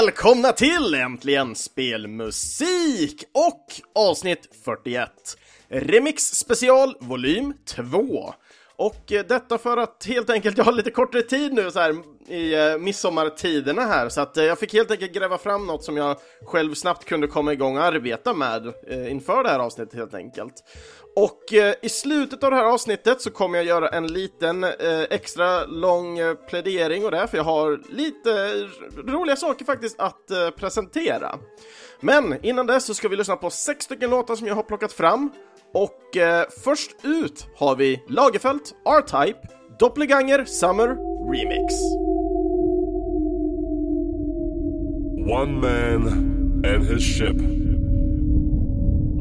välkomna till Äntligen Spelmusik och avsnitt 41. Remix special volym 2. Och eh, detta för att helt enkelt jag har lite kortare tid nu så här i eh, midsommartiderna här så att eh, jag fick helt enkelt gräva fram något som jag själv snabbt kunde komma igång och arbeta med eh, inför det här avsnittet helt enkelt. Och eh, i slutet av det här avsnittet så kommer jag göra en liten eh, extra lång eh, plädering och det för jag har lite roliga saker faktiskt att eh, presentera. Men innan dess så ska vi lyssna på sex stycken låtar som jag har plockat fram och eh, först ut har vi Lagerfeld, R-Type, Doppelganger Summer Remix. One man and his ship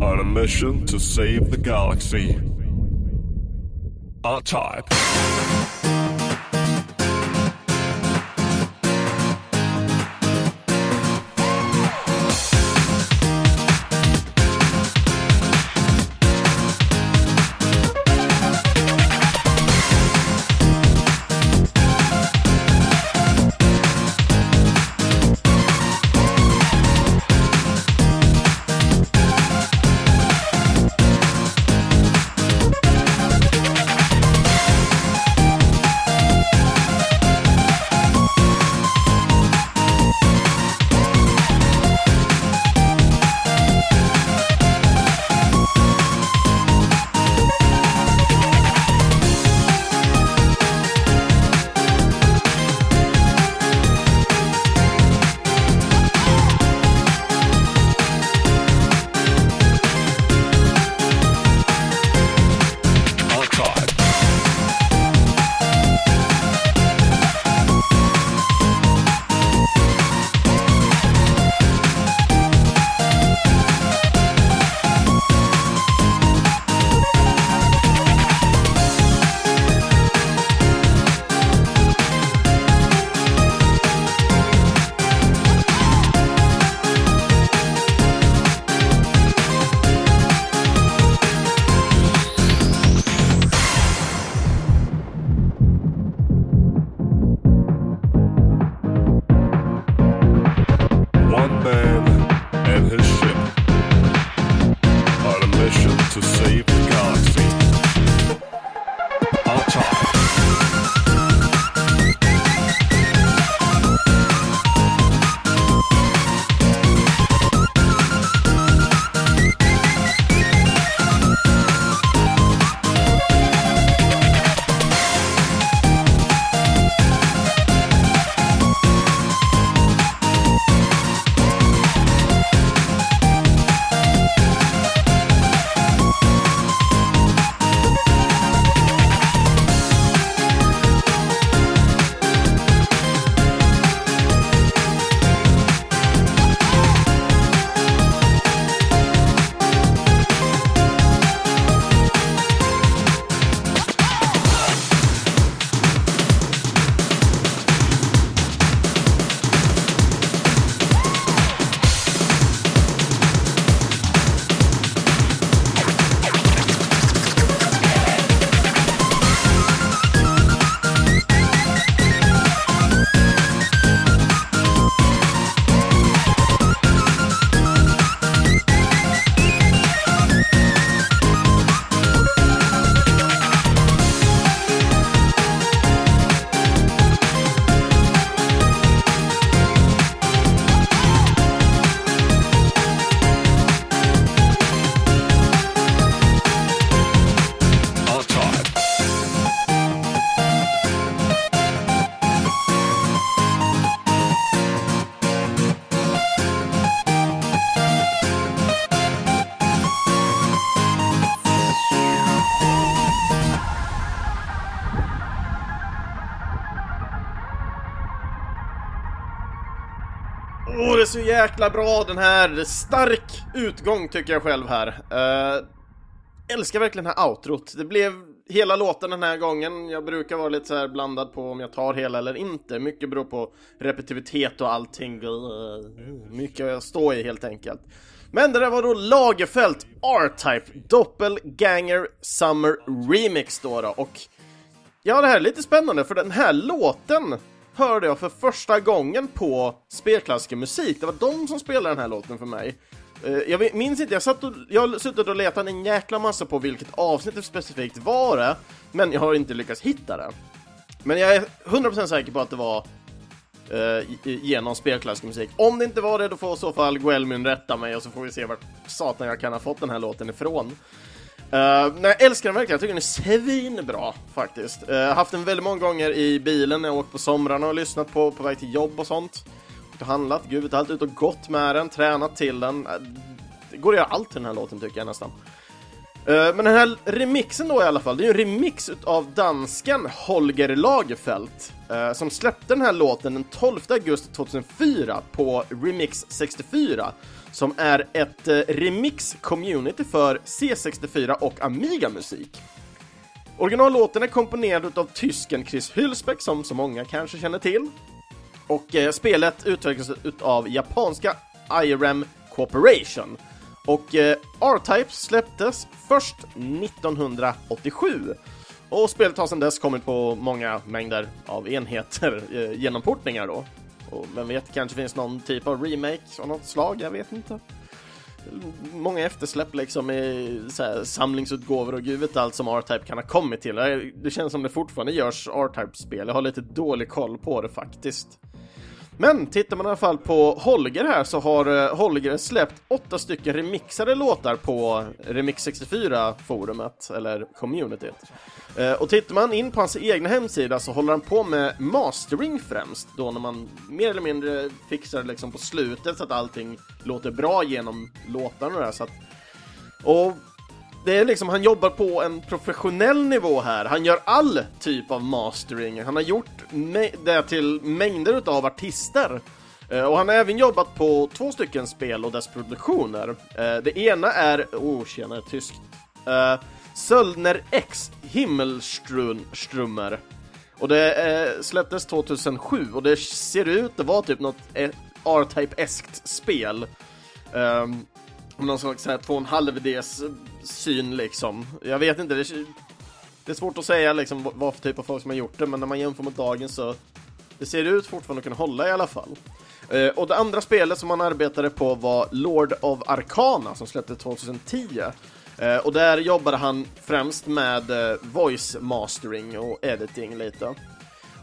on a mission to save the galaxy. R-Type. R-Type. Jäkla bra den här! Stark utgång tycker jag själv här. Uh, älskar verkligen det här outrot. Det blev hela låten den här gången. Jag brukar vara lite så här blandad på om jag tar hela eller inte. Mycket beror på repetitivitet och allting. Uh, mycket jag står i helt enkelt. Men det där var då Lagerfeld R-Type Doppelganger Summer Remix då, då och Ja, det här är lite spännande för den här låten hörde jag för första gången på spelklassiker musik, Det var de som spelade den här låten för mig. Eh, jag minns inte, jag, satt och, jag har suttit och letat en jäkla massa på vilket avsnitt det specifikt var det, men jag har inte lyckats hitta det. Men jag är 100% säker på att det var eh, genom spelklassikermusik. Om det inte var det, då får i så fall Guelmin rätta mig och så får vi se vart satan jag kan ha fått den här låten ifrån. Uh, nej, jag älskar den verkligen, jag tycker den är svinbra faktiskt. Uh, haft den väldigt många gånger i bilen när jag åkt på somrarna och lyssnat på på väg till jobb och sånt. Och handlat, gud vet allt, ut och gått med den, tränat till den. Uh, det går att göra allt till den här låten tycker jag nästan. Uh, men den här remixen då i alla fall, det är ju en remix av dansken Holger Lagerfeld uh, som släppte den här låten den 12 augusti 2004 på Remix 64 som är ett eh, remix-community för C64 och Amiga-musik. Originallåten är komponerad av tysken Chris Hülsbeck som så många kanske känner till. Och eh, spelet utvecklades av japanska IRM Corporation och eh, R-Type släpptes först 1987 och spelet har sedan dess kommit på många mängder av enheter eh, genom portningar då. Och vem vet, kanske finns någon typ av remake av något slag, jag vet inte. Många eftersläpp liksom i här, samlingsutgåvor och gud vet allt som R-Type kan ha kommit till. Det känns som det fortfarande görs R-Type-spel, jag har lite dålig koll på det faktiskt. Men tittar man i alla fall på Holger här så har eh, Holger släppt åtta stycken remixade låtar på Remix 64-forumet, eller communityt. Eh, och tittar man in på hans egna hemsida så håller han på med mastering främst, då när man mer eller mindre fixar liksom på slutet så att allting låter bra genom låtarna och det här, så att, Och det är liksom, han jobbar på en professionell nivå här. Han gör all typ av mastering. Han har gjort det till mängder av artister. Eh, och han har även jobbat på två stycken spel och dess produktioner. Eh, det ena är, oh tjena, tyskt. Eh, Söldner X Himmelstrummer. Och det släpptes 2007 och det ser ut att vara typ något R-Type-eskt spel. Um, någon slags 2,5Ds syn liksom. Jag vet inte, det, det är svårt att säga liksom vad för typ av folk som har gjort det, men när man jämför mot dagens så det ser ut fortfarande att kunna hålla i alla fall. Eh, och det andra spelet som han arbetade på var Lord of Arcana som släpptes 2010. Eh, och där jobbade han främst med eh, voice mastering och editing lite.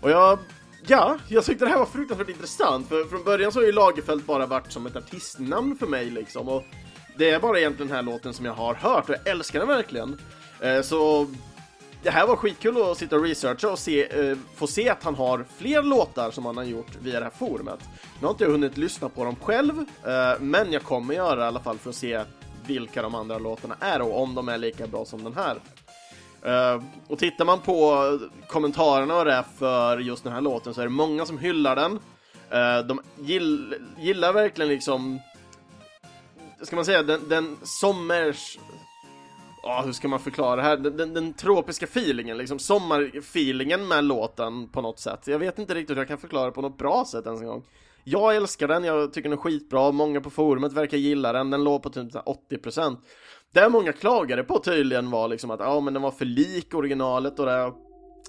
Och jag, ja, jag tyckte det här var fruktansvärt intressant för från början så har ju Lagerfeld bara varit som ett artistnamn för mig liksom och det är bara egentligen den här låten som jag har hört och jag älskar den verkligen. Eh, så det här var skitkul att sitta och researcha och se, eh, få se att han har fler låtar som han har gjort via det här forumet. Nu har inte jag hunnit lyssna på dem själv, eh, men jag kommer göra det i alla fall för att se vilka de andra låtarna är och om de är lika bra som den här. Uh, och tittar man på kommentarerna och det för just den här låten så är det många som hyllar den. Uh, de gill, gillar verkligen liksom ska man säga, den, den sommers... Ja, hur ska man förklara det här? Den, den, den tropiska feelingen, liksom sommarfeelingen med låten på något sätt. Jag vet inte riktigt hur jag kan förklara det på något bra sätt ens en gång. Jag älskar den, jag tycker den är skitbra, många på forumet verkar gilla den, den låg på typ 80%. Det många klagade på tydligen var liksom att ja men den var för lik originalet och det.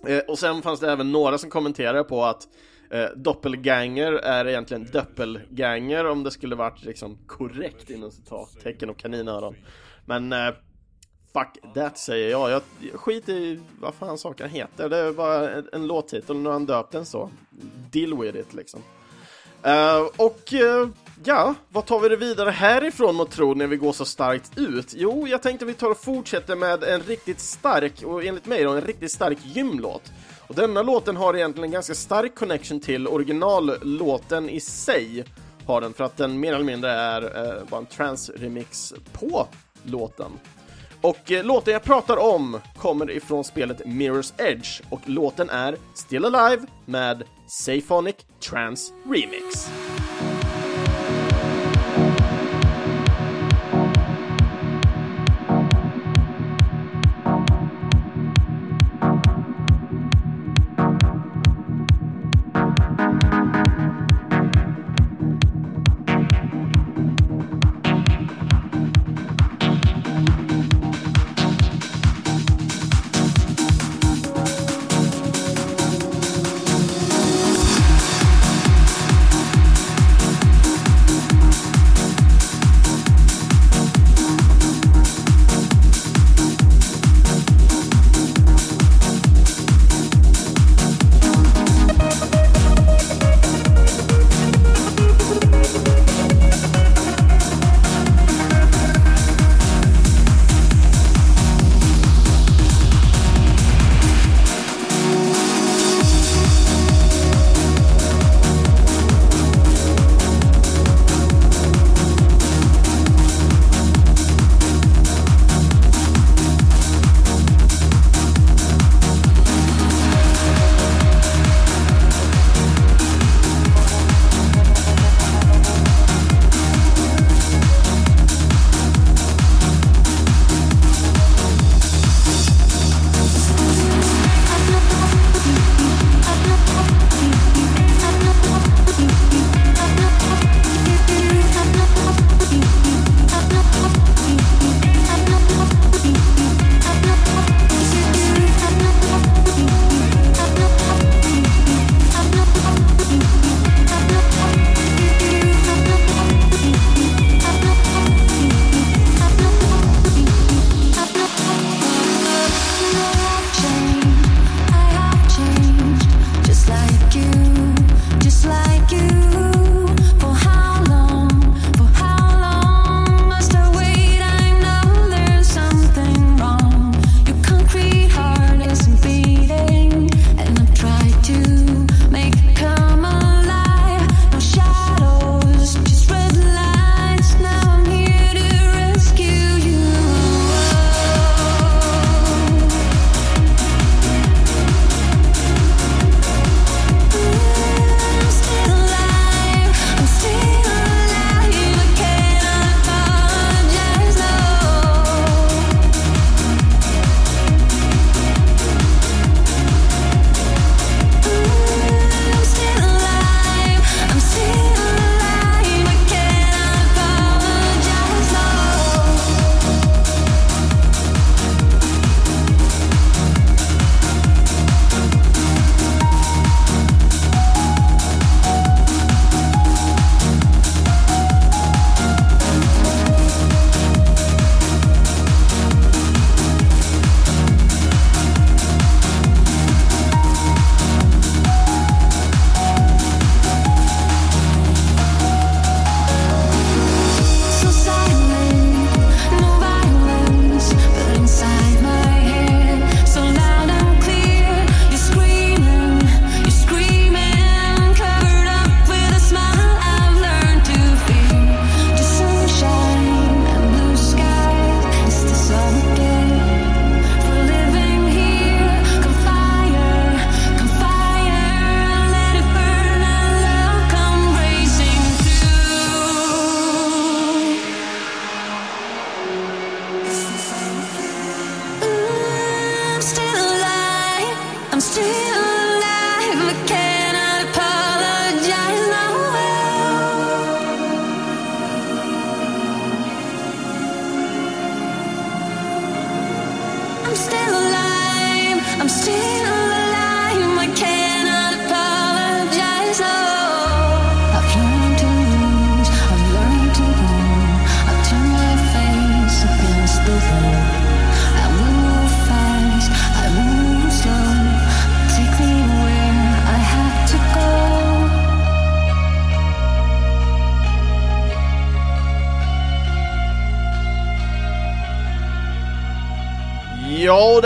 Eh, och sen fanns det även några som kommenterade på att Eh, doppelganger är egentligen doppelganger om det skulle varit liksom korrekt inom citattecken och kaninöron. Men eh, fuck that säger jag. Jag skit i vad fan saken heter. Det är bara en, en låttitel och nu har han döpt den så. Deal with it liksom. Uh, och uh, ja, vad tar vi det vidare härifrån mot tro när vi går så starkt ut? Jo, jag tänkte vi tar och fortsätter med en riktigt stark, och enligt mig då, en riktigt stark gymlåt. Och denna låten har egentligen en ganska stark connection till originallåten i sig. Har den, för att den mer eller mindre är eh, bara en trans-remix på låten. Och eh, låten jag pratar om kommer ifrån spelet Mirror's Edge och låten är Still Alive med Safonic Trance Remix.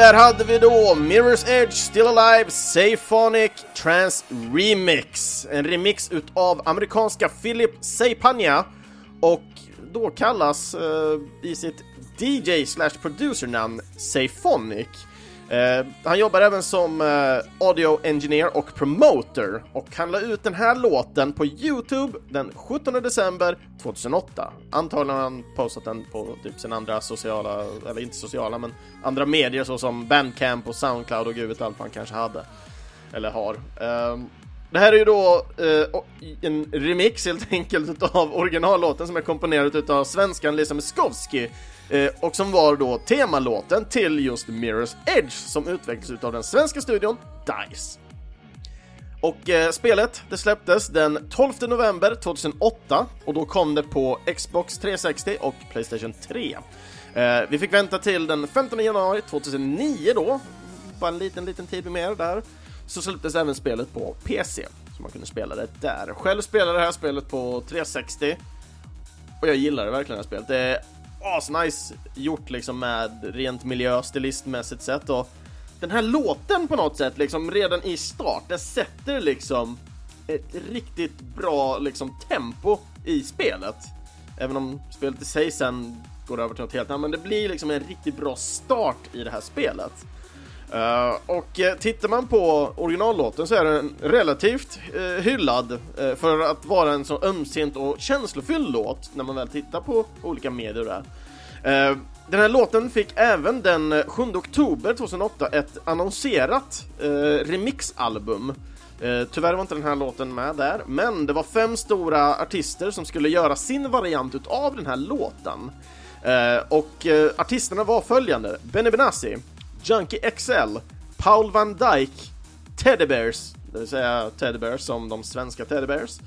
Där hade vi då Mirror's Edge, Still Alive, Safonic Trans Remix. En remix utav amerikanska Philip Seipania och då kallas eh, i sitt DJ slash producer namn Eh, han jobbar även som eh, audio engineer och promoter och han la ut den här låten på Youtube den 17 december 2008. Antagligen har han postat den på typ sina andra sociala, eller inte sociala, men andra medier såsom Bandcamp och Soundcloud och gud vet allt vad han kanske hade. Eller har. Eh, det här är ju då eh, en remix helt enkelt av originallåten som är komponerad utav svenskan Lisa Miskovsky eh, och som var då temalåten till just Mirror's Edge som utvecklades utav den svenska studion DICE. Och eh, spelet det släpptes den 12 november 2008 och då kom det på Xbox 360 och Playstation 3. Eh, vi fick vänta till den 15 januari 2009 då, bara en liten, liten tid mer där, så släpptes även spelet på PC, så man kunde spela det där. Själv spelade det här spelet på 360 och jag gillade verkligen det här spelet. Det är asnice gjort liksom med rent miljö, stilistmässigt sett och den här låten på något sätt liksom redan i start, den sätter liksom ett riktigt bra liksom tempo i spelet. Även om spelet i sig sen går över till något helt annat, men det blir liksom en riktigt bra start i det här spelet. Uh, och uh, tittar man på originallåten så är den relativt uh, hyllad för att vara en så ömsint och känslofylld låt när man väl tittar på olika medier där. Den här låten fick även den 7 oktober 2008 ett annonserat remixalbum. Tyvärr var inte den här låten med där, men det var fem stora artister som skulle göra sin variant utav den här låten. Och artisterna var följande, Benny Benassi, Junkie XL, Paul Van Dyke, Teddy Bears, det vill säga Teddy Bears som de svenska Teddy Bears,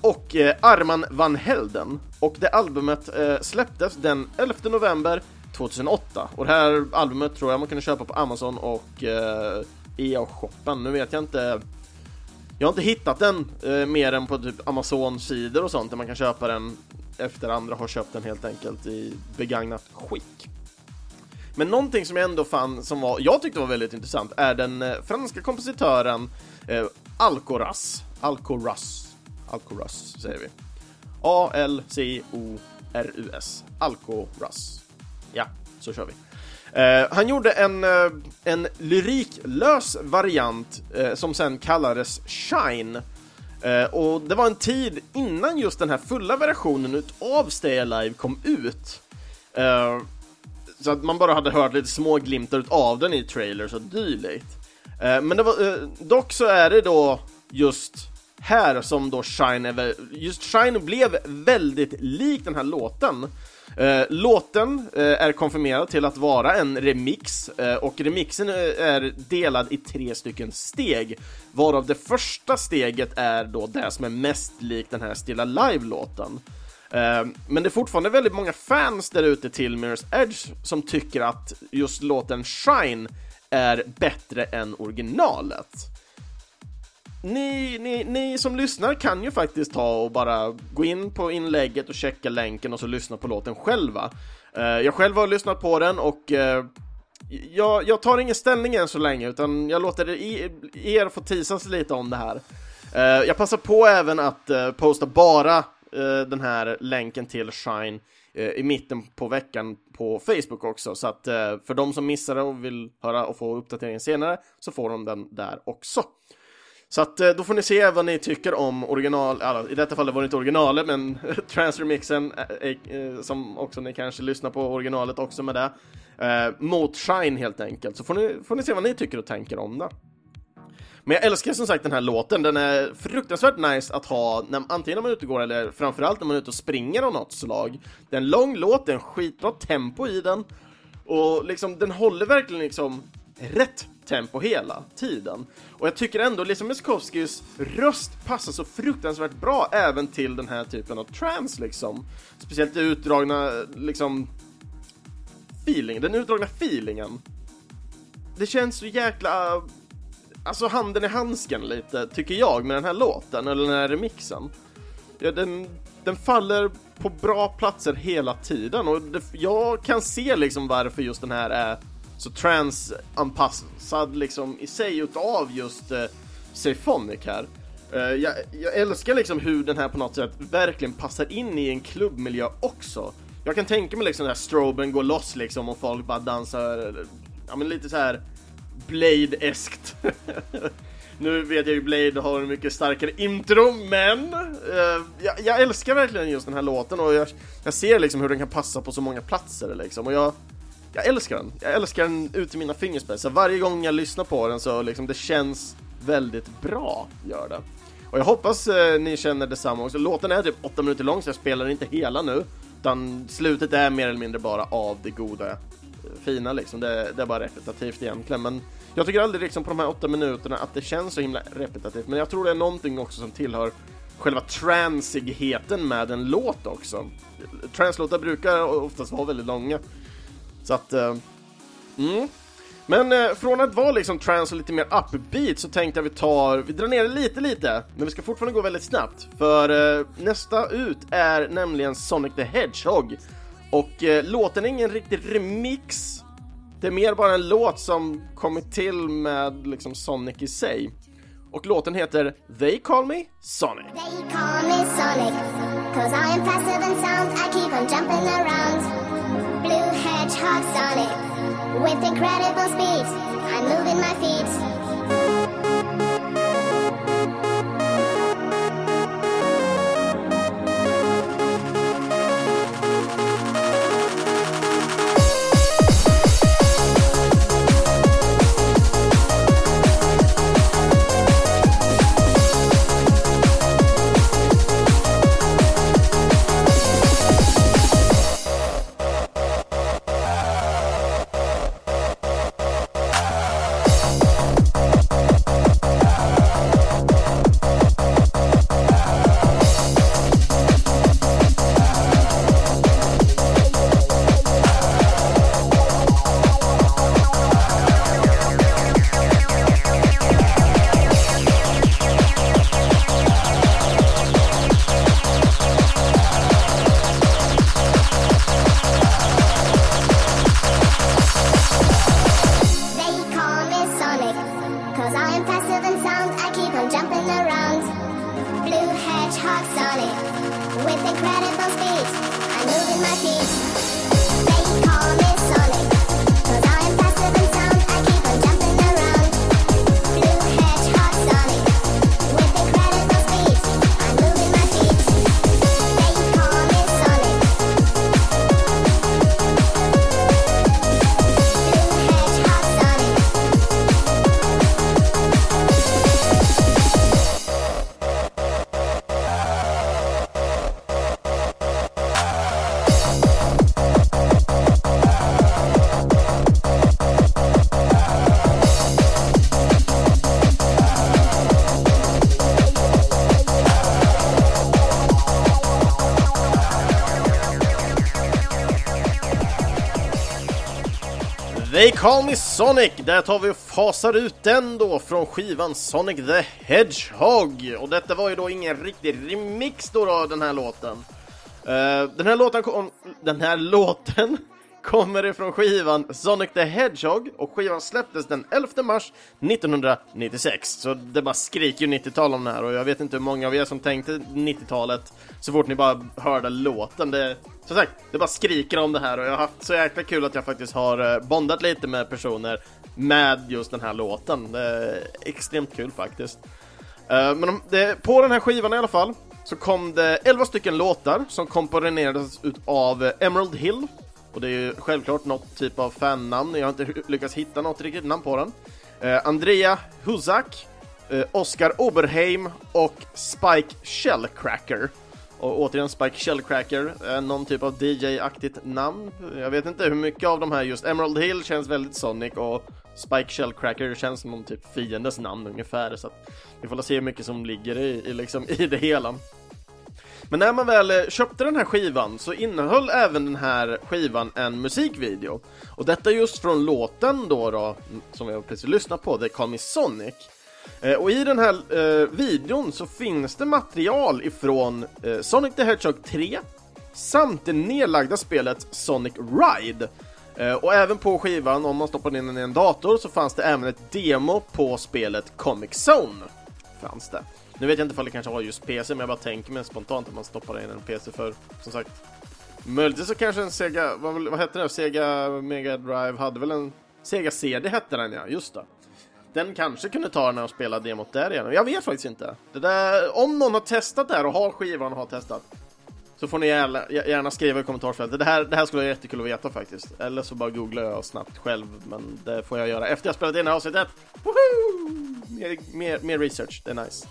och eh, Arman Van Helden. Och det albumet eh, släpptes den 11 november 2008. Och det här albumet tror jag man kunde köpa på Amazon och eh, EA-shoppen. Nu vet jag inte jag har inte hittat den eh, mer än på typ Amazon-sidor och sånt där man kan köpa den efter andra har köpt den helt enkelt i begagnat skick. Men någonting som jag ändå fann som var, jag tyckte var väldigt intressant är den eh, franska kompositören eh, Alcoraz. Alcoraz Alcoraz säger vi. A-L-C-O-R-U-S. Alcoraz. Ja, så kör vi. Eh, han gjorde en, eh, en lyriklös variant eh, som sen kallades Shine. Eh, och det var en tid innan just den här fulla versionen utav Stay Alive kom ut. Eh, så att man bara hade hört lite små glimtar av den i trailers och dylikt. Eh, men det var, eh, dock så är det då just här som då Shine är, just Shine blev väldigt lik den här låten. Eh, låten eh, är konfirmerad till att vara en remix eh, och remixen eh, är delad i tre stycken steg varav det första steget är då det som är mest likt den här Stilla Live-låten. Ehm, men det är fortfarande väldigt många fans där ute till Mirror's Edge som tycker att just låten Shine är bättre än originalet ni, ni, ni som lyssnar kan ju faktiskt ta och bara gå in på inlägget och checka länken och så lyssna på låten själva. Ehm, jag själv har lyssnat på den och ehm, jag, jag, tar ingen ställning än så länge utan jag låter er få tisas lite om det här. Jag passar på även att eh, posta bara Eh, den här länken till Shine eh, i mitten på veckan på Facebook också, så att eh, för de som missar det och vill höra och få uppdateringen senare så får de den där också. Så att eh, då får ni se vad ni tycker om original, alltså, i detta fallet var det inte originalet men transfermixen eh, eh, som också ni kanske lyssnar på originalet också med det. Eh, mot Shine helt enkelt, så får ni, får ni se vad ni tycker och tänker om det. Men jag älskar som sagt den här låten, den är fruktansvärt nice att ha när, antingen när man är ute och går eller framförallt när man är ute och springer av något slag. Det är en lång låt, det är en skitbra tempo i den och liksom den håller verkligen liksom rätt tempo hela tiden. Och jag tycker ändå liksom Miskovskis röst passar så fruktansvärt bra även till den här typen av trance liksom. Speciellt det utdragna liksom feeling, den utdragna feelingen. Det känns så jäkla alltså handen i handsken lite, tycker jag, med den här låten, eller den här remixen. Ja, den, den faller på bra platser hela tiden och det, jag kan se liksom varför just den här är så trans-anpassad liksom i sig utav just eh, Symphonic här. Eh, jag, jag, älskar liksom hur den här på något sätt verkligen passar in i en klubbmiljö också. Jag kan tänka mig liksom den här stroben går loss liksom och folk bara dansar, ja men lite så här Blade-eskt. nu vet jag ju Blade har en mycket starkare intro, men uh, jag, jag, älskar verkligen just den här låten och jag, jag, ser liksom hur den kan passa på så många platser liksom och jag, jag älskar den. Jag älskar den ut i mina fingerspetsar. Varje gång jag lyssnar på den så liksom det känns väldigt bra, gör det. Och jag hoppas eh, ni känner detsamma också. Låten är typ 8 minuter lång så jag spelar inte hela nu, utan slutet är mer eller mindre bara av det goda fina liksom, det, det, är bara repetitivt egentligen. Men jag tycker aldrig liksom på de här åtta minuterna att det känns så himla repetitivt. Men jag tror det är någonting också som tillhör själva transigheten med en låt också. Translåtar brukar oftast vara väldigt långa. Så att, uh, mm. Men eh, från att vara liksom trans och lite mer upbeat så tänkte jag vi tar, vi drar ner det lite lite, men vi ska fortfarande gå väldigt snabbt. För eh, nästa ut är nämligen Sonic the Hedgehog och eh, låten är ingen riktig remix. Det är mer bara en låt som kommit till med liksom Sonic i sig. Och låten heter They Call Me Sonic. They call me Sonic Cause I am faster than sound I keep on jumping around Blue hedgehog Sonic With incredible speed I'm moving my feet Call Me Sonic, där tar vi och fasar ut den då från skivan Sonic the Hedgehog. Och detta var ju då ingen riktig remix då, då den här låten. Uh, den här låten kom, den här låten kommer ifrån skivan Sonic the Hedgehog och skivan släpptes den 11 mars 1996. Så det bara skriker ju 90-tal om den här och jag vet inte hur många av er som tänkte 90-talet så fort ni bara hörde låten. Det, som sagt, det bara skriker om det här och jag har haft så jäkla kul att jag faktiskt har eh, bondat lite med personer med just den här låten. Det är extremt kul faktiskt. Eh, men det, på den här skivan i alla fall så kom det 11 stycken låtar som komponerades av Emerald Hill och det är ju självklart något typ av fannamn, jag har inte lyckats hitta något riktigt namn på den. Eh, Andrea Huzak, eh, Oscar Oberheim och Spike Shellcracker. Och återigen Spike Shellcracker, eh, någon typ av DJ-aktigt namn. Jag vet inte hur mycket av de här just Emerald Hill känns väldigt Sonic och Spike Shellcracker känns som någon typ fiendes namn ungefär så att vi får se hur mycket som ligger i, i, liksom, i det hela. Men när man väl eh, köpte den här skivan så innehöll även den här skivan en musikvideo. Och detta just från låten då, då som vi precis lyssnat på, The Call Me Sonic. Eh, och i den här eh, videon så finns det material ifrån eh, Sonic the Hedgehog 3 samt det nedlagda spelet Sonic Ride. Eh, och även på skivan, om man stoppar in den i en dator, så fanns det även ett demo på spelet Comic Zone. Fanns det. Nu vet jag inte om det kanske var just PC, men jag bara tänker mig spontant att man stoppar in en PC för, som sagt, möjligtvis så kanske en Sega, vad, vad hette den? Sega Mega Drive hade väl en Sega CD hette den ja, just det. Den kanske kunde ta den och spela demot där igen. Jag vet faktiskt inte. Det där, om någon har testat det här och har skivan och har testat så får ni gärna, gärna skriva i kommentarsfältet. Det här, det här skulle vara jättekul att veta faktiskt. Eller så bara googlar jag snabbt själv, men det får jag göra efter jag spelat in det här avsnittet. Woho! Mer, mer, mer research, det är nice.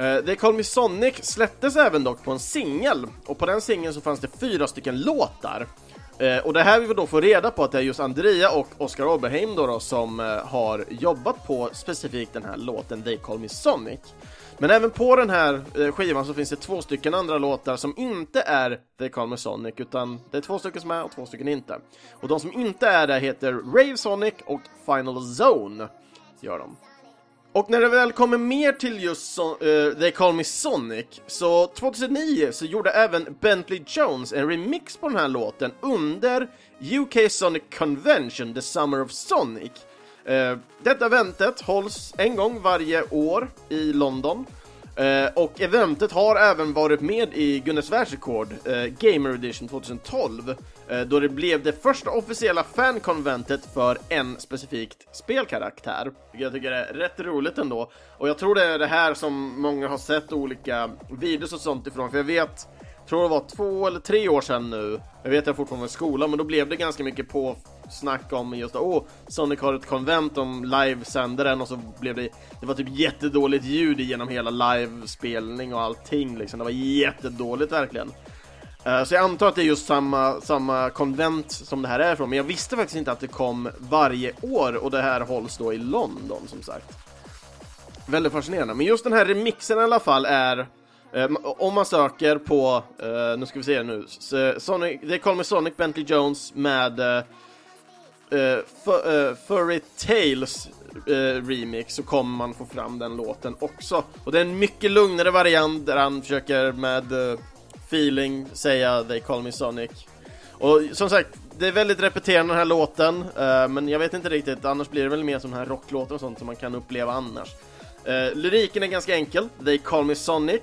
Uh, The Call Me Sonic släpptes även dock på en singel och på den singeln så fanns det fyra stycken låtar. Uh, och det här vi då får reda på att det är just Andrea och Oscar Oberheim då, då som uh, har jobbat på specifikt den här låten They Call Me Sonic. Men även på den här skivan så finns det två stycken andra låtar som inte är They Call Me Sonic utan det är två stycken som är och två stycken inte. Och de som inte är det heter Rave Sonic och Final Zone gör de. Och när det väl kommer mer till just so uh, They Call Me Sonic, så 2009 så gjorde även Bentley Jones en remix på den här låten under UK Sonic Convention, The Summer of Sonic. Uh, detta eventet hålls en gång varje år i London Uh, och eventet har även varit med i Guinness världsrekord, uh, Gamer Edition 2012, Eh, då det blev det första officiella fankonventet för en specifikt spelkaraktär. Jag tycker det är rätt roligt ändå, och jag tror det är det här som många har sett olika videos och sånt ifrån, för jag vet tror det var två eller tre år sedan nu. Jag vet att jag fortfarande var i skolan, men då blev det ganska mycket på snack om just åh, Sonic har ett konvent, om livesänder den och så blev det, det var typ jättedåligt ljud genom hela livespelning och allting liksom. Det var jättedåligt verkligen. Eh, så jag antar att det är just samma, samma konvent som det här är ifrån, men jag visste faktiskt inte att det kom varje år och det här hålls då i London som sagt. Väldigt fascinerande, men just den här remixen i alla fall är eh, om man söker på, eh, nu ska vi se nu, Sonic, det Call Me Sonic Bentley Jones med uh, Furry Tales remix så kommer man få fram den låten också. Och det är en mycket lugnare variant där han försöker med feeling säga They Call Me Sonic. Och som sagt, det är väldigt repeterande den här låten, eh, men jag vet inte riktigt, annars blir det väl mer som här rocklåten och sånt som man kan uppleva annars. Eh, lyriken är ganska enkel, They Call Me Sonic.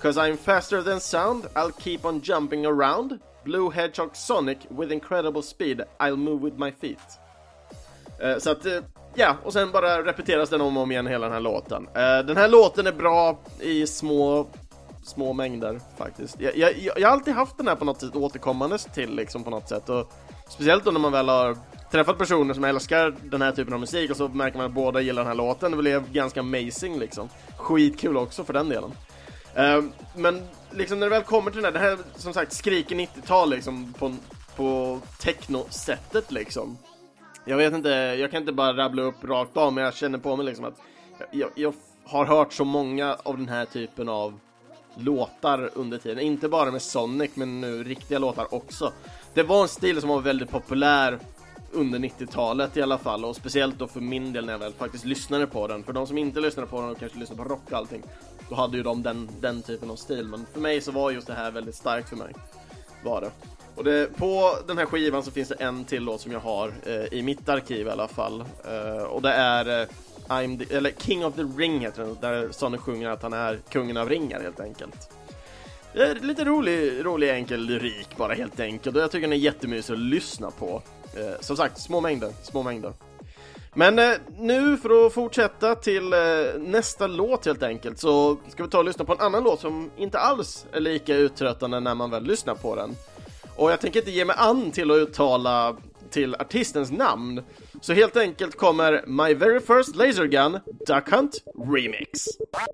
Cause I'm faster than sound, I'll keep on jumping around. Blue Hedgehog Sonic with incredible speed, I'll move with my feet. Uh, så att, uh, ja, och sen bara repeteras den om och om igen hela den här låten. Uh, den här låten är bra i små, små mängder faktiskt. Jag, jag, jag, jag har alltid haft den här på något sätt återkommandes till liksom på något sätt. Och speciellt då när man väl har träffat personer som älskar den här typen av musik och så märker man att båda gillar den här låten. Det blev ganska amazing liksom. Skitkul också för den delen. Uh, men liksom när det väl kommer till den här, det här som sagt skriker 90-tal liksom på, på techno-sättet liksom. Jag vet inte, jag kan inte bara rabbla upp rakt av men jag känner på mig liksom att jag, jag har hört så många av den här typen av låtar under tiden. Inte bara med Sonic men nu riktiga låtar också. Det var en stil som var väldigt populär under 90-talet i alla fall och speciellt då för min del när jag väl faktiskt lyssnade på den. För de som inte lyssnade på den och kanske lyssnade på rock och allting då hade ju de den, den typen av stil. Men för mig så var just det här väldigt starkt för mig. Var det. Och det, på den här skivan så finns det en till låt som jag har eh, i mitt arkiv i alla fall. Eh, och det är eh, I'm the, eller King of the Ring heter den, där Sonny sjunger att han är kungen av ringar helt enkelt. Det är lite rolig, rolig enkel lyrik bara helt enkelt och jag tycker den är jättemysig att lyssna på. Eh, som sagt, små mängder, små mängder. Men eh, nu för att fortsätta till eh, nästa låt helt enkelt så ska vi ta och lyssna på en annan låt som inte alls är lika uttröttande när man väl lyssnar på den. Och jag tänker inte ge mig an till att uttala till artistens namn. Så helt enkelt kommer My Very First Laser Gun Duck Hunt Remix. Ja,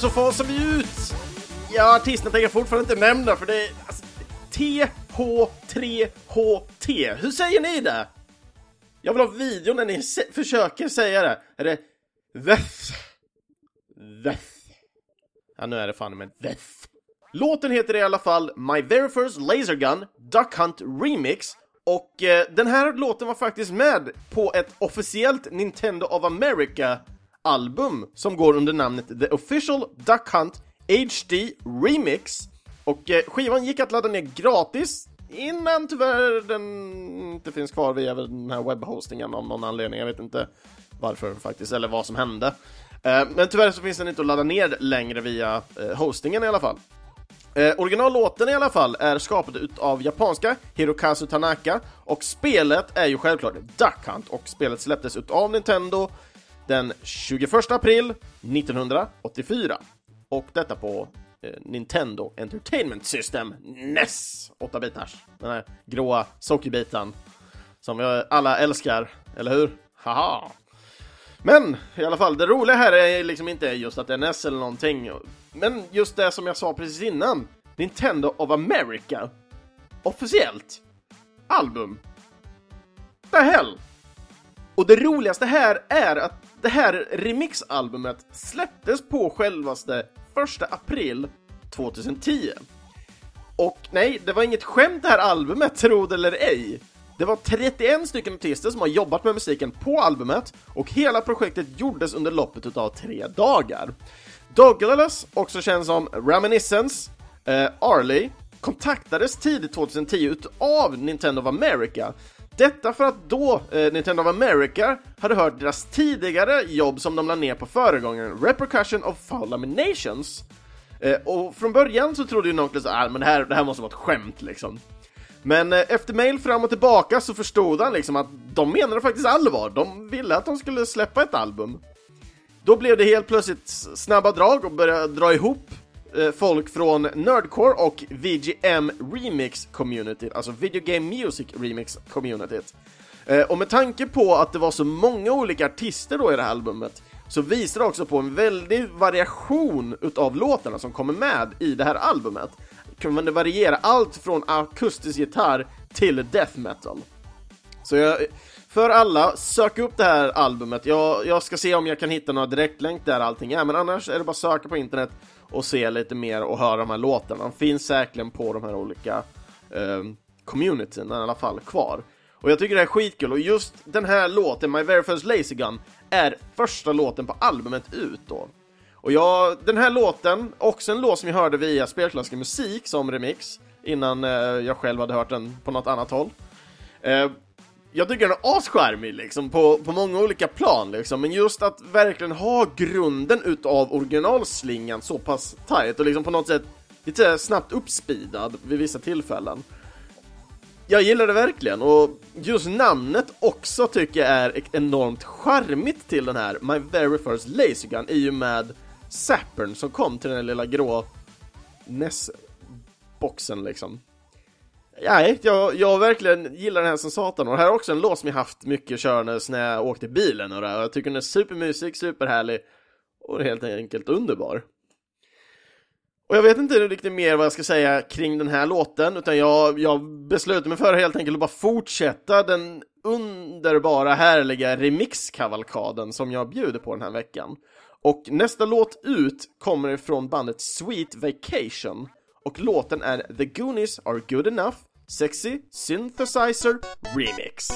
så fasar vi ut! Ja, artisten tänker jag fortfarande inte nämna för det är alltså, TH3HT. Hur säger ni det? Jag vill ha video när ni se försöker säga det. Är det Veth? Veth? Ja, nu är det fan med Veth. Låten heter i alla fall My Very First Laser Gun Duck Hunt Remix och eh, den här låten var faktiskt med på ett officiellt Nintendo of America album som går under namnet The Official Duck Hunt HD Remix. Och eh, skivan gick att ladda ner gratis innan tyvärr den inte finns kvar via den här webbhostingen av någon anledning. Jag vet inte varför faktiskt, eller vad som hände. Eh, men tyvärr så finns den inte att ladda ner längre via eh, hostingen i alla fall. Eh, originallåten i alla fall är skapad av japanska Hirokazu Tanaka och spelet är ju självklart Duck Hunt och spelet släpptes av Nintendo den 21 april 1984. Och detta på eh, Nintendo Entertainment System NES 8-bitars. Den här gråa sockerbiten som vi alla älskar, eller hur? Haha! Men i alla fall, det roliga här är liksom inte just att det är NES eller någonting, men just det som jag sa precis innan. Nintendo of America. Officiellt. Album. The hell? Och det roligaste här är att det här remixalbumet släpptes på självaste 1 april 2010. Och nej, det var inget skämt det här albumet, tro det eller ej. Det var 31 stycken artister som har jobbat med musiken på albumet och hela projektet gjordes under loppet utav tre dagar. Douglas, också känd som Reminiscence, eh, Arley, kontaktades tidigt 2010 utav Nintendo of America. Detta för att då eh, Nintendo of America hade hört deras tidigare jobb som de la ner på föregångaren Repercussion of Foul Laminations. Eh, och från början så trodde ju Knuckles att ah, men det, här, det här måste vara ett skämt liksom. Men eh, efter mail fram och tillbaka så förstod han liksom att de menade faktiskt allvar. De ville att de skulle släppa ett album. Då blev det helt plötsligt snabba drag och började dra ihop Eh, folk från Nerdcore och VGM Remix Community, alltså Video Game Music Remix Communityt. Eh, och med tanke på att det var så många olika artister då i det här albumet så visar det också på en väldig variation utav låtarna som kommer med i det här albumet. Det variera allt från akustisk gitarr till death metal. Så jag, för alla, sök upp det här albumet. Jag, jag ska se om jag kan hitta några direktlänk där allting är, men annars är det bara att söka på internet och se lite mer och höra de här låtarna. De finns säkerligen på de här olika eh, communityn i alla fall kvar. Och jag tycker det är skitkul, och just den här låten, My Very First Lazy Gun, är första låten på albumet ut då. Och jag, den här låten, också en låt som jag hörde via Spelklassisk musik som remix, innan eh, jag själv hade hört den på något annat håll. Eh, jag tycker den är ascharmig liksom, på, på många olika plan liksom, men just att verkligen ha grunden utav originalslingan så pass tight och liksom på något sätt lite snabbt uppspeedad vid vissa tillfällen. Jag gillar det verkligen och just namnet också tycker jag är enormt charmigt till den här My Very First Lazy Gun i och med Sappern som kom till den lilla grå NES-boxen liksom. Nej, jag, jag verkligen gillar den här som satan och det här är också en låt som jag haft mycket körandes när jag åkte bilen och det Jag tycker den är supermusik, superhärlig och helt enkelt underbar. Och jag vet inte riktigt mer vad jag ska säga kring den här låten, utan jag, jag beslutade mig för helt enkelt att bara fortsätta den underbara, härliga remixkavalkaden som jag bjuder på den här veckan. Och nästa låt ut kommer ifrån bandet Sweet Vacation, och låten är The Goonies Are Good Enough Sexy Synthesizer Remix.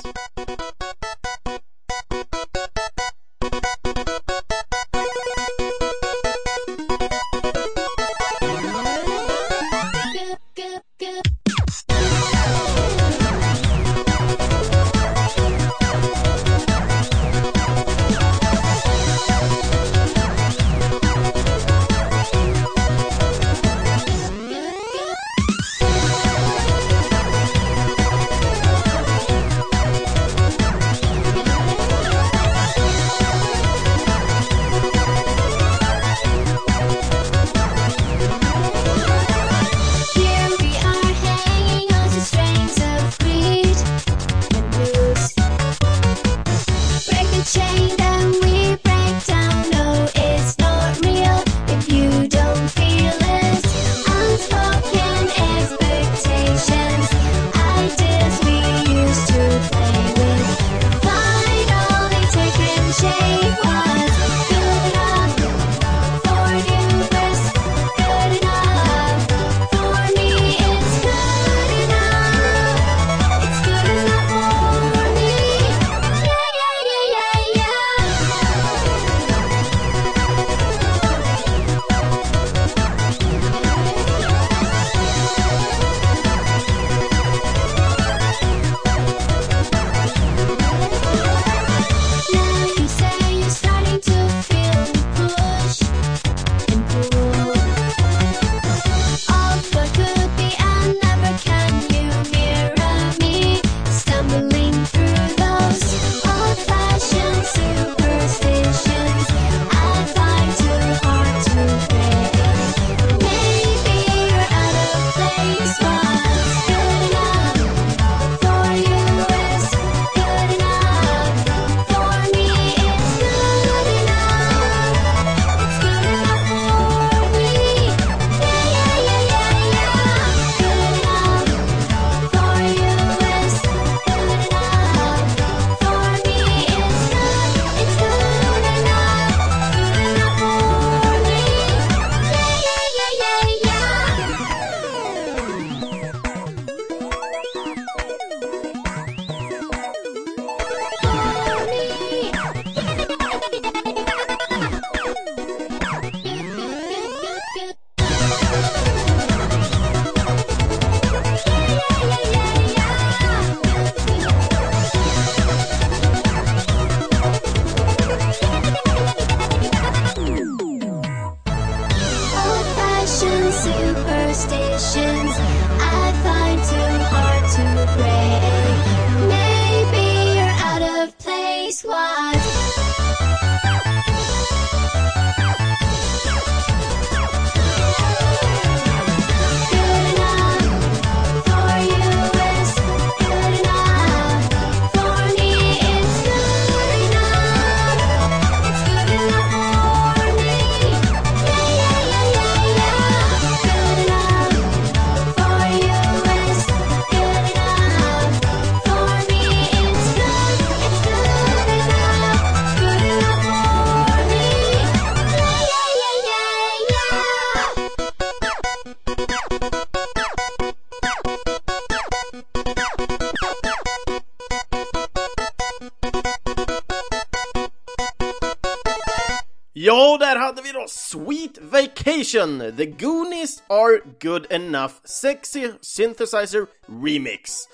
Vacation! The Goonies are good enough Sexy Synthesizer Remix.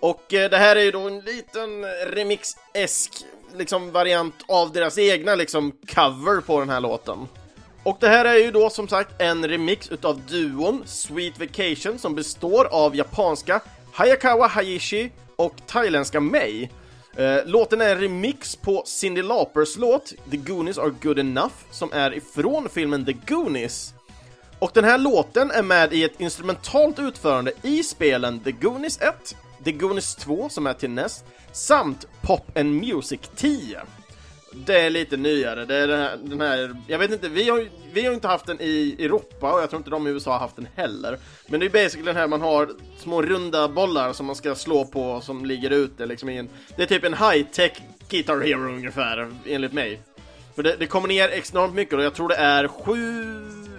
Och eh, det här är ju då en liten remix-esk liksom variant av deras egna liksom cover på den här låten. Och det här är ju då som sagt en remix utav duon Sweet Vacation som består av japanska Hayakawa Hayishi och thailändska Mei. Eh, låten är en remix på Cyndi Laupers låt The Goonies Are Good Enough som är ifrån filmen The Goonies. Och den här låten är med i ett instrumentalt utförande i spelen The Goonies 1, The Goonies 2 som är till näst, samt Pop and Music 10. Det är lite nyare, det är den här, den här jag vet inte, vi har, vi har inte haft den i Europa och jag tror inte de i USA har haft den heller. Men det är basically den här man har små runda bollar som man ska slå på som ligger ute liksom i en, det är typ en high-tech Guitar Hero ungefär, enligt mig. För det, det kommer ner enormt mycket och jag tror det är sju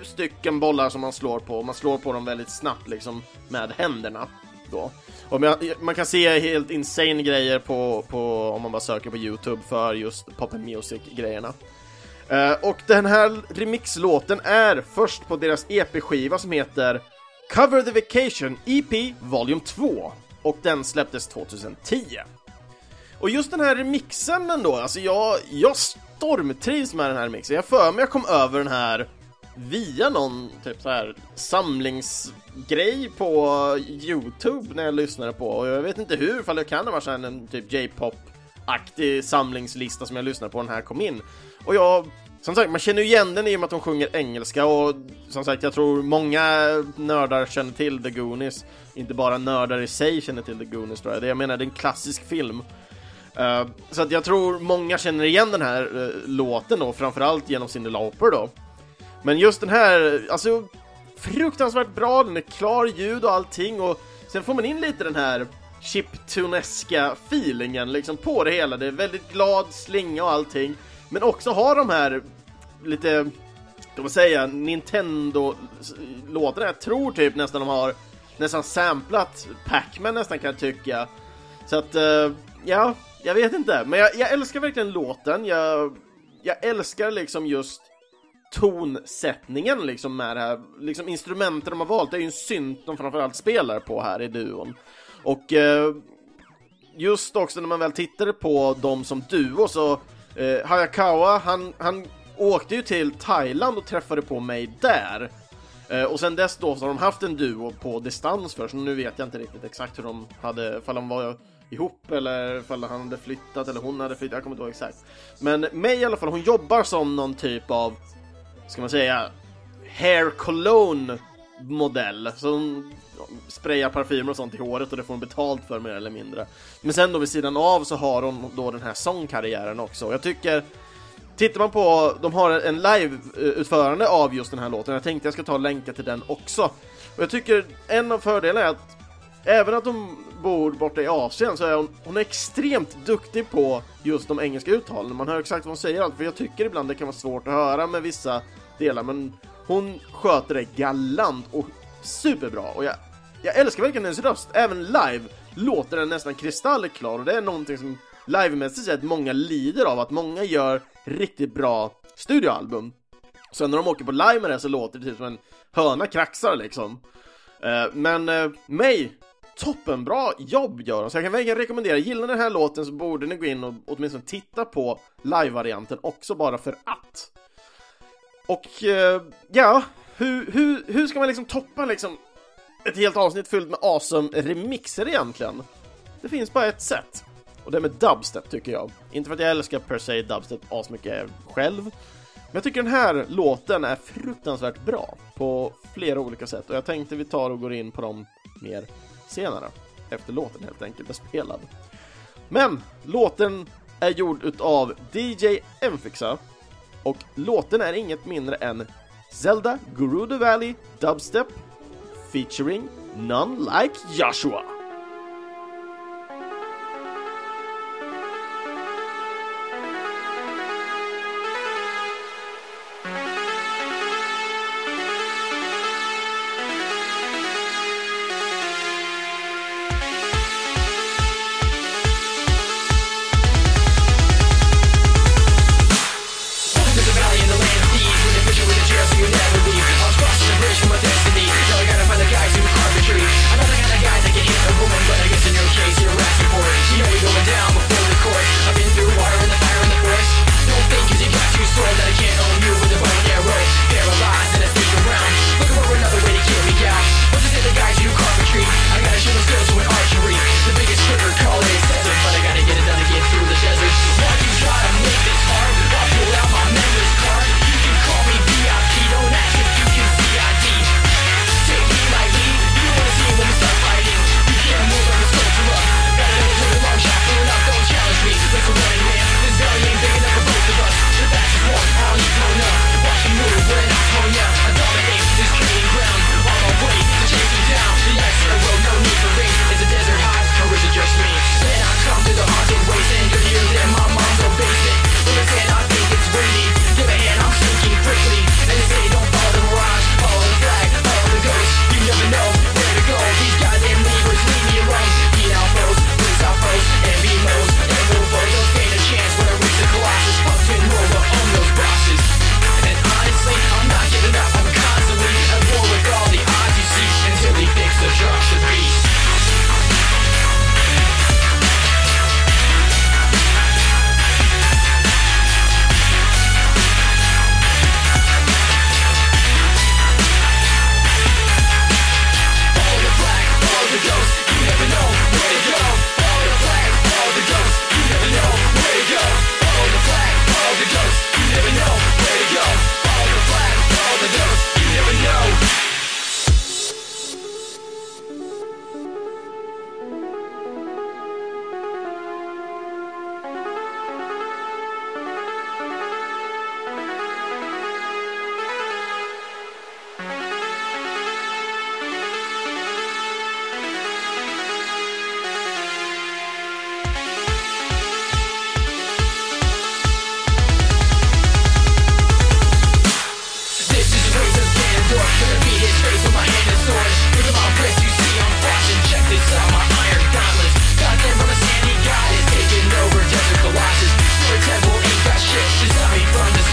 stycken bollar som man slår på, man slår på dem väldigt snabbt liksom med händerna då. Och man, man kan se helt insane grejer på, på, om man bara söker på Youtube för just pop and music-grejerna. Uh, eh, och den här remixlåten är först på deras EP-skiva som heter Cover the Vacation EP Volume 2 och den släpptes 2010. Och just den här remixen ändå, alltså jag, jag stormtrivs med den här remixen. Jag för mig jag kom över den här via någon typ så här samlingsgrej på Youtube när jag lyssnade på och jag vet inte hur, ifall det kan ha varit en typ J-pop-aktig samlingslista som jag lyssnade på när den här kom in. Och jag, som sagt, man känner ju igen den i och med att de sjunger engelska och som sagt, jag tror många nördar känner till The Goonies. Inte bara nördar i sig känner till The Goonies tror jag. Det jag menar, det är en klassisk film. Uh, så att jag tror många känner igen den här uh, låten då, framförallt genom Cyndi Lauper då. Men just den här, alltså fruktansvärt bra, den är klar ljud och allting och sen får man in lite den här chiptuneska feelingen liksom på det hela. Det är väldigt glad slinga och allting, men också har de här lite, ska man säga, Nintendo-låtarna. Jag tror typ nästan de har nästan samplat Pac-Man nästan kan jag tycka. Så att, eh, ja, jag vet inte. Men jag, jag älskar verkligen låten. Jag, jag älskar liksom just tonsättningen liksom med det här, liksom instrumenten de har valt, det är ju en synt de framförallt spelar på här i duon. Och eh, just också när man väl tittade på dem som duo så eh, Hayakawa, han, han åkte ju till Thailand och träffade på mig där. Eh, och sen dess då så har de haft en duo på distans först, nu vet jag inte riktigt exakt hur de hade, ifall de var ihop eller ifall han hade flyttat eller hon hade flyttat, jag kommer inte ihåg exakt. Men May i alla fall, hon jobbar som någon typ av ska man säga, hair cologne modell. som hon sprayar parfymer och sånt i håret och det får hon betalt för mer eller mindre. Men sen då vid sidan av så har hon då den här sångkarriären också. Jag tycker Tittar man på, de har en live-utförande av just den här låten, jag tänkte jag ska ta och länka till den också. Och jag tycker en av fördelarna är att även att hon bor borta i Asien så är hon, hon är extremt duktig på just de engelska uttalen. Man hör exakt vad hon säger allt, för jag tycker ibland det kan vara svårt att höra med vissa delar, men hon sköter det galant och superbra. Och jag, jag älskar verkligen hennes röst, även live låter den nästan kristallklar och det är någonting som livemässigt sett många lider av, att många gör riktigt bra studioalbum. Sen när de åker på live med det så låter det typ som en höna kraxar liksom. Eh, men eh, mig toppenbra jobb gör de, så jag kan verkligen rekommendera, gillar ni den här låten så borde ni gå in och åtminstone titta på live-varianten också bara för att. Och eh, ja, hur, hur, hur ska man liksom toppa liksom ett helt avsnitt fyllt med awesome remixer egentligen? Det finns bara ett sätt. Och det är med dubstep tycker jag. Inte för att jag älskar per se dubstep asmycket själv. Men jag tycker den här låten är fruktansvärt bra på flera olika sätt och jag tänkte vi tar och går in på dem mer senare. Efter låten helt enkelt är spelad. Men låten är gjord utav DJ Enfixa och låten är inget mindre än Zelda Gerudo Valley Dubstep featuring None Like Joshua. She's me from the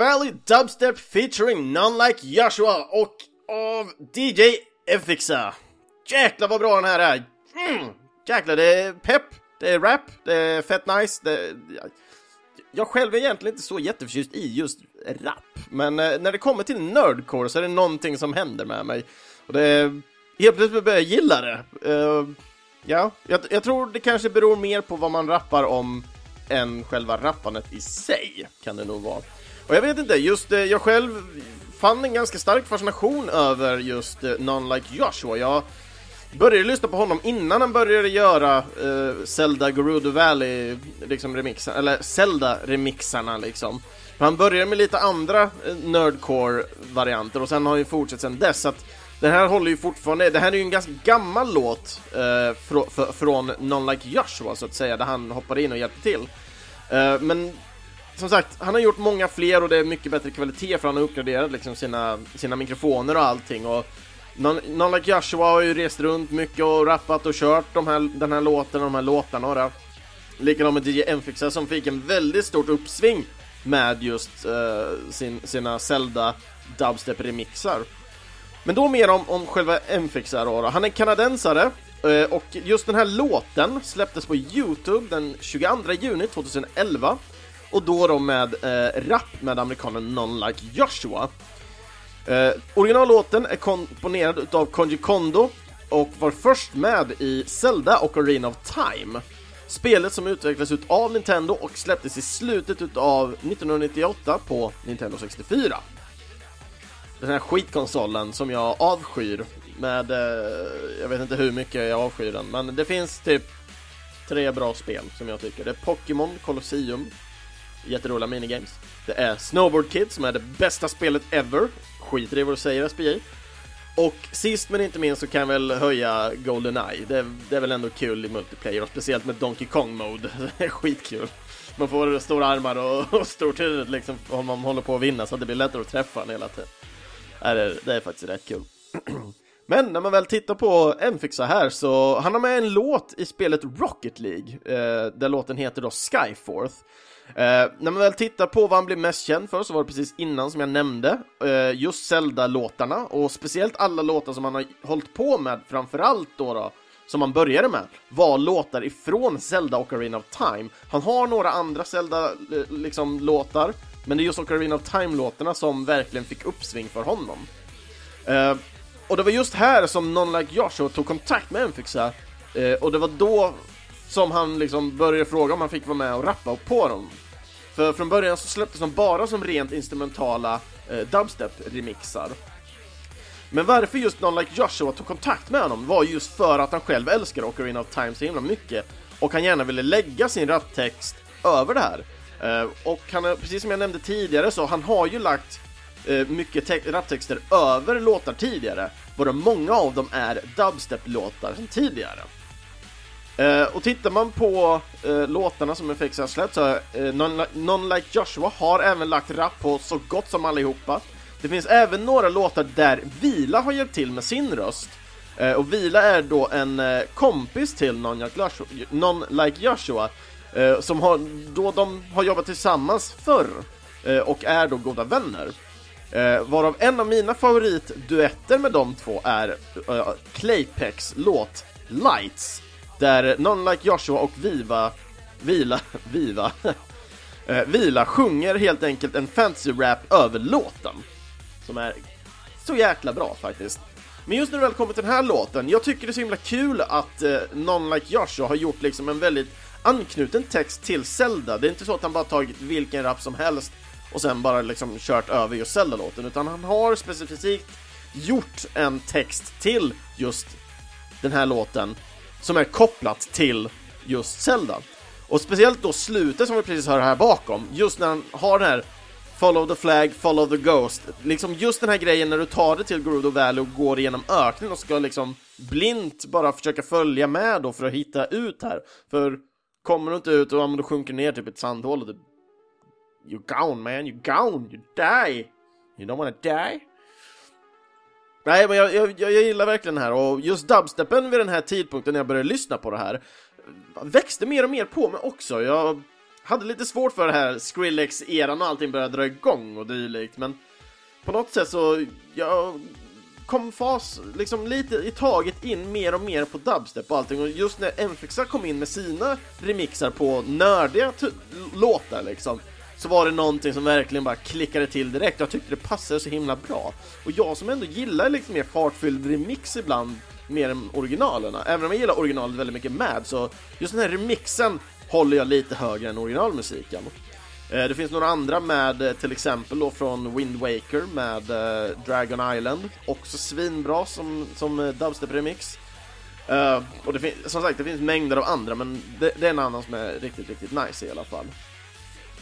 Valley Dubstep featuring None Like Joshua och av DJ Effixa. Jäklar vad bra den här är! Mm. Jäklar, det är pepp, det är rap, det är fett nice, det... Jag själv är egentligen inte så jätteförtjust i just rap, men eh, när det kommer till nerdcore så är det någonting som händer med mig. Och det är... Helt plötsligt börjar jag gilla det. Uh, ja, jag, jag tror det kanske beror mer på vad man rappar om än själva rappandet i sig, kan det nog vara. Och jag vet inte, just eh, jag själv fann en ganska stark fascination över just eh, None Like Joshua. Jag började lyssna på honom innan han började göra eh, Zelda Gerudo Valley liksom remixen, eller Zelda-remixarna liksom. Han började med lite andra eh, nerdcore-varianter och sen har han ju fortsatt sen dess. Så att det här håller ju fortfarande, det här är ju en ganska gammal låt eh, fr fr från None Like Joshua så att säga, där han hoppade in och hjälpte till. Eh, men som sagt, han har gjort många fler och det är mycket bättre kvalitet för han har uppgraderat liksom sina, sina mikrofoner och allting och None, Like Joshua har ju rest runt mycket och rappat och kört de här, den här låten och de här låtarna och det. Likadant med DJ Enfixa som fick en väldigt stort uppsving med just uh, sin, sina Zelda dubstep-remixar. Men då mer om, om själva Enfixa då, då. Han är kanadensare uh, och just den här låten släpptes på Youtube den 22 juni 2011 och då då med eh, rap med amerikanen Non Like Joshua. Eh, originallåten är komponerad utav Konji Kondo och var först med i Zelda och Arena of Time. Spelet som utvecklades av Nintendo och släpptes i slutet av 1998 på Nintendo 64. Den här skitkonsolen som jag avskyr med, eh, jag vet inte hur mycket jag avskyr den, men det finns typ tre bra spel som jag tycker. Det är Pokémon Colosseum, jätteroliga minigames. Det är Snowboard Kid som är det bästa spelet ever skiter i vad du säger SPJ. Och sist men inte minst så kan jag väl höja Goldeneye. Det, det är väl ändå kul i multiplayer och speciellt med Donkey Kong mode. Det är skitkul. Man får stora armar och, och stort huvud liksom om man håller på att vinna så att det blir lättare att träffa hela tiden. Det, det är faktiskt rätt kul. Men när man väl tittar på Mfixa här så han har med en låt i spelet Rocket League eh, där låten heter då Skyforth. Eh, när man väl tittar på vad han blev mest känd för så var det precis innan som jag nämnde eh, just Zelda-låtarna och speciellt alla låtar som han har hållit på med framförallt då, då som han började med var låtar ifrån Zelda och Arena of Time. Han har några andra Zelda-låtar, eh, liksom låtar men det är just Ocarina of Time-låtarna som verkligen fick uppsving för honom. Eh, och det var just här som Non Like Joshua tog kontakt med Enfixa eh, och det var då som han liksom började fråga om han fick vara med och rappa på dem. För från början så släpptes de bara som rent instrumentala eh, dubstep-remixar. Men varför just någon like Joshua tog kontakt med honom var just för att han själv älskar Ocarina of Time så himla mycket och han gärna ville lägga sin raptext över det här. Eh, och han, precis som jag nämnde tidigare så han har ju lagt eh, mycket raptexter över låtar tidigare, varav många av dem är dubstep-låtar sedan tidigare. Eh, och tittar man på eh, låtarna som FX har släppt så eh, non, non Like Joshua har även lagt rap på så gott som allihopa. Det finns även några låtar där Vila har hjälpt till med sin röst. Eh, och Vila är då en eh, kompis till non Like Joshua, non like Joshua eh, som har, då de har jobbat tillsammans förr eh, och är då goda vänner. varav en av mina favoritduetter med de två är Claypex låt Lights där Non Like Joshua och Viva, Vila, Viva, eh, Vila sjunger helt enkelt en fantasy-rap över låten. Som är så jäkla bra faktiskt. Men just när det väl kommer till den här låten, jag tycker det är så himla kul att eh, Non Like Joshua har gjort liksom en väldigt anknuten text till Zelda. Det är inte så att han bara tagit vilken rap som helst och sen bara liksom kört över just Zelda-låten, utan han har specifikt gjort en text till just den här låten som är kopplat till just Zelda. Och speciellt då slutet som vi precis hör här bakom, just när han har den här Follow the flag, follow the ghost. Liksom just den här grejen när du tar dig till Gerudo Valley och går igenom öknen och ska liksom blint bara försöka följa med då för att hitta ut här. För kommer du inte ut och om du sjunker ner typ ett sandhål och du... You're gone man, you're gone, you die! You don't wanna die? Nej, men jag, jag, jag gillar verkligen den här och just dubstepen vid den här tidpunkten när jag började lyssna på det här växte mer och mer på mig också. Jag hade lite svårt för det här Skrillex-eran och allting började dra igång och dylikt, men på något sätt så, jag kom fas, liksom lite i taget in mer och mer på dubstep och allting och just när Enflexa kom in med sina remixar på nördiga låtar liksom så var det någonting som verkligen bara klickade till direkt. Jag tyckte det passade så himla bra. Och jag som ändå gillar liksom mer fartfylld remix ibland, mer än originalerna. Även om jag gillar originalet väldigt mycket med, så just den här remixen håller jag lite högre än originalmusiken. Eh, det finns några andra med, eh, till exempel då från Wind Waker med eh, Dragon Island, också svinbra som, som dubstep-remix. och det finns, som sagt, det finns mängder av andra, men det, det, är en annan som är riktigt, riktigt nice i alla fall.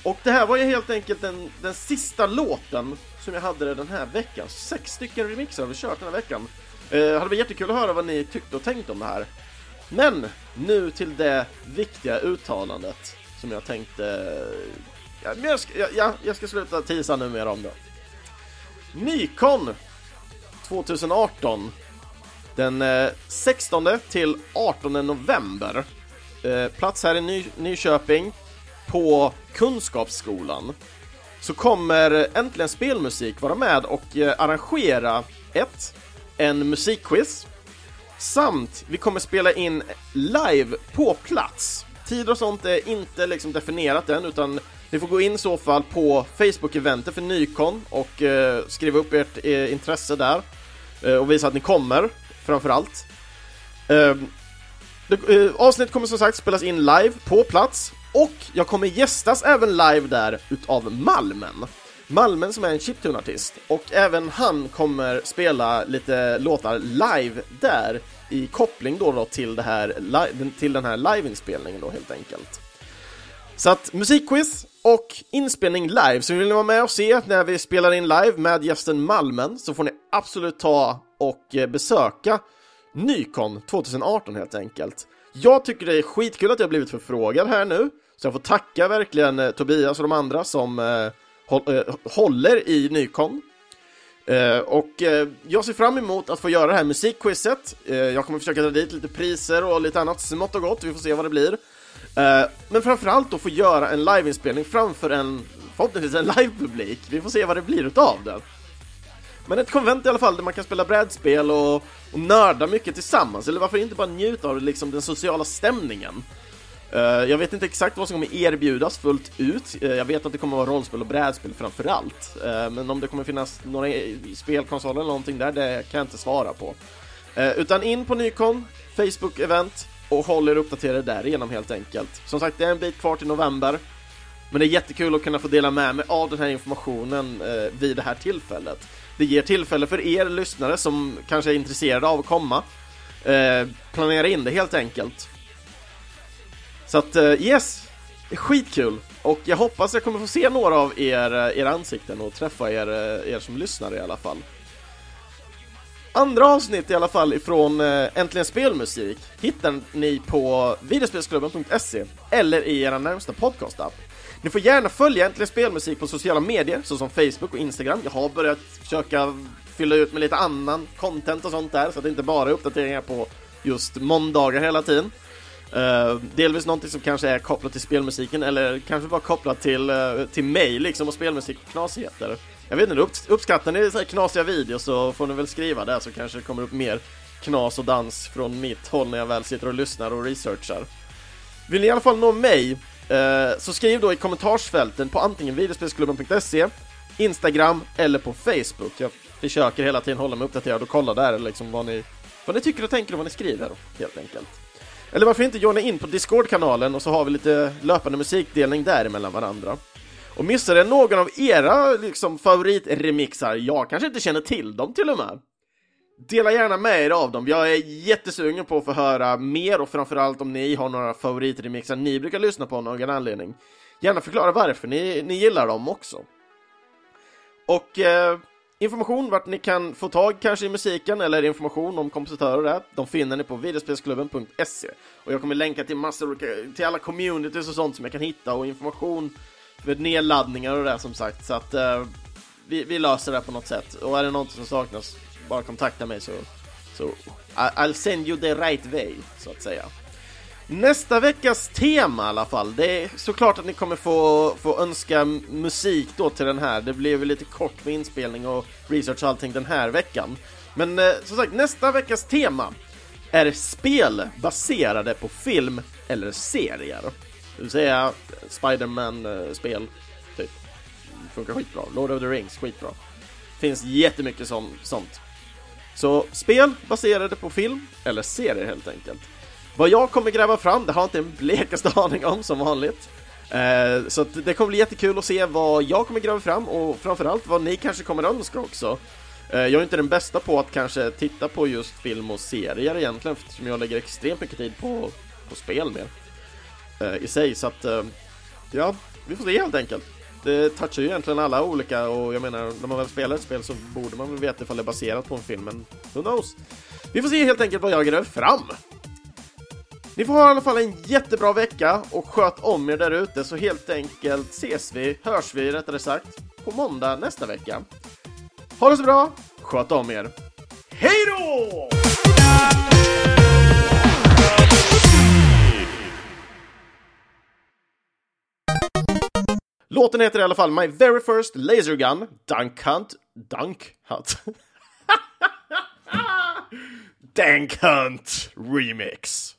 Och det här var ju helt enkelt den, den sista låten som jag hade den här veckan. Sex stycken remixer har vi kört den här veckan. Eh, det hade varit jättekul att höra vad ni tyckte och tänkte om det här. Men nu till det viktiga uttalandet som jag tänkte... Eh, ja, jag, ska, ja, jag ska sluta tisa nu mer om det. Nikon 2018 den eh, 16 till 18 november. Eh, plats här i Ny Nyköping på Kunskapsskolan så kommer Äntligen Spelmusik vara med och eh, arrangera ett, en musikquiz samt vi kommer spela in live på plats. Tider och sånt är inte liksom definierat än utan ni får gå in i så fall på Facebook-eventet för Nykon och eh, skriva upp ert eh, intresse där eh, och visa att ni kommer framförallt. Eh, eh, avsnittet kommer som sagt spelas in live på plats och jag kommer gästas även live där utav Malmen. Malmen som är en chiptune-artist och även han kommer spela lite låtar live där i koppling då, då till, det här, till den här liveinspelningen då helt enkelt. Så att musikquiz och inspelning live, så vill ni vara med och se när vi spelar in live med gästen Malmen så får ni absolut ta och eh, besöka Nykon 2018 helt enkelt. Jag tycker det är skitkul att jag blivit förfrågad här nu, så jag får tacka verkligen eh, Tobias och de andra som eh, eh, håller i Nykon. Eh, och eh, jag ser fram emot att få göra det här musikquizet. Eh, jag kommer försöka dra dit lite priser och lite annat smått och gott, vi får se vad det blir. Eh, men framförallt då få göra en liveinspelning framför en, förhoppningsvis en livepublik. Vi får se vad det blir utav det. Men ett konvent i alla fall där man kan spela brädspel och, och nörda mycket tillsammans, eller varför inte bara njuta av liksom, den sociala stämningen. Eh, jag vet inte exakt vad som kommer erbjudas fullt ut. Eh, jag vet att det kommer vara rollspel och brädspel framför allt. Eh, men om det kommer finnas några spelkonsoler eller någonting där, det kan jag inte svara på. utan in på Nykon, Facebook-event och håll er uppdaterade därigenom helt enkelt. Som sagt, det är en bit kvar till november. Men det är jättekul att kunna få dela med mig av den här informationen vid det här tillfället. Det ger tillfälle för er lyssnare som kanske är intresserade av att komma. planera in det helt enkelt. Så att eh, yes, det är skitkul! Och jag hoppas jag kommer få se några av er, eh, era ansikten och träffa er, eh, er som lyssnar i alla fall. Andra avsnitt i alla fall ifrån Äntligen Spelmusik hittar ni på videospelsklubben.se eller i era närmsta podcastapp. Ni får gärna följa Äntligen Spelmusik på sociala medier såsom Facebook och Instagram. Jag har börjat försöka fylla ut med lite annan content och sånt där så att det inte bara är uppdateringar på just måndagar hela tiden. Uh, delvis någonting som kanske är kopplat till spelmusiken eller kanske bara kopplat till, uh, till mig liksom och spelmusik och knasigheter. Jag vet inte, upp, uppskattar ni så här knasiga videos så får ni väl skriva där så kanske det kommer upp mer knas och dans från mitt håll när jag väl sitter och lyssnar och researchar. Vill ni i alla fall nå mig uh, så skriv då i kommentarsfälten på antingen videospelsklubben.se Instagram eller på Facebook. Jag försöker hela tiden hålla mig uppdaterad och kolla där liksom vad ni, vad ni tycker och tänker och vad ni skriver helt enkelt. Eller varför inte joina in på Discord-kanalen och så har vi lite löpande musikdelning där mellan varandra. Och missar någon av era liksom, favoritremixar, jag kanske inte känner till dem till och med. Dela gärna med er av dem, jag är jättesugen på att få höra mer och framförallt om ni har några favoritremixar ni brukar lyssna på av någon anledning. Gärna förklara varför ni, ni gillar dem också. Och eh, Information vart ni kan få tag kanske i musiken eller information om kompositörer där, de finner ni på videospelsklubben.se. Och jag kommer länka till massor, till alla communities och sånt som jag kan hitta och information för nedladdningar och det som sagt. Så att uh, vi, vi, löser det på något sätt. Och är det något som saknas, bara kontakta mig så, så I'll send you the right way, så att säga. Nästa veckas tema i alla fall, det är såklart att ni kommer få, få önska musik då till den här. Det blev lite kort med inspelning och research och allting den här veckan. Men eh, som sagt, nästa veckas tema är spel baserade på film eller serier. Det vill säga eh, Spiderman-spel, eh, typ. Funkar skitbra. Lord of the Rings, skitbra. Finns jättemycket som, sånt. Så spel baserade på film eller serier helt enkelt. Vad jag kommer gräva fram, det har jag inte en blekaste aning om som vanligt. Eh, så det kommer bli jättekul att se vad jag kommer gräva fram och framförallt vad ni kanske kommer önska också. Eh, jag är inte den bästa på att kanske titta på just film och serier egentligen eftersom jag lägger extremt mycket tid på, på spel mer eh, i sig så att eh, ja, vi får se helt enkelt. Det touchar ju egentligen alla olika och jag menar när man väl spelar ett spel så borde man väl veta ifall det är baserat på en film men who knows? Vi får se helt enkelt vad jag gräver fram. Ni får ha i alla fall en jättebra vecka och sköt om er där ute så helt enkelt ses vi, hörs vi rättare sagt, på måndag nästa vecka. Ha det så bra, sköt om er. Hej då! Låten heter i alla fall My Very First Laser Gun Dunk Hunt Dunk Hunt Dank Hunt Remix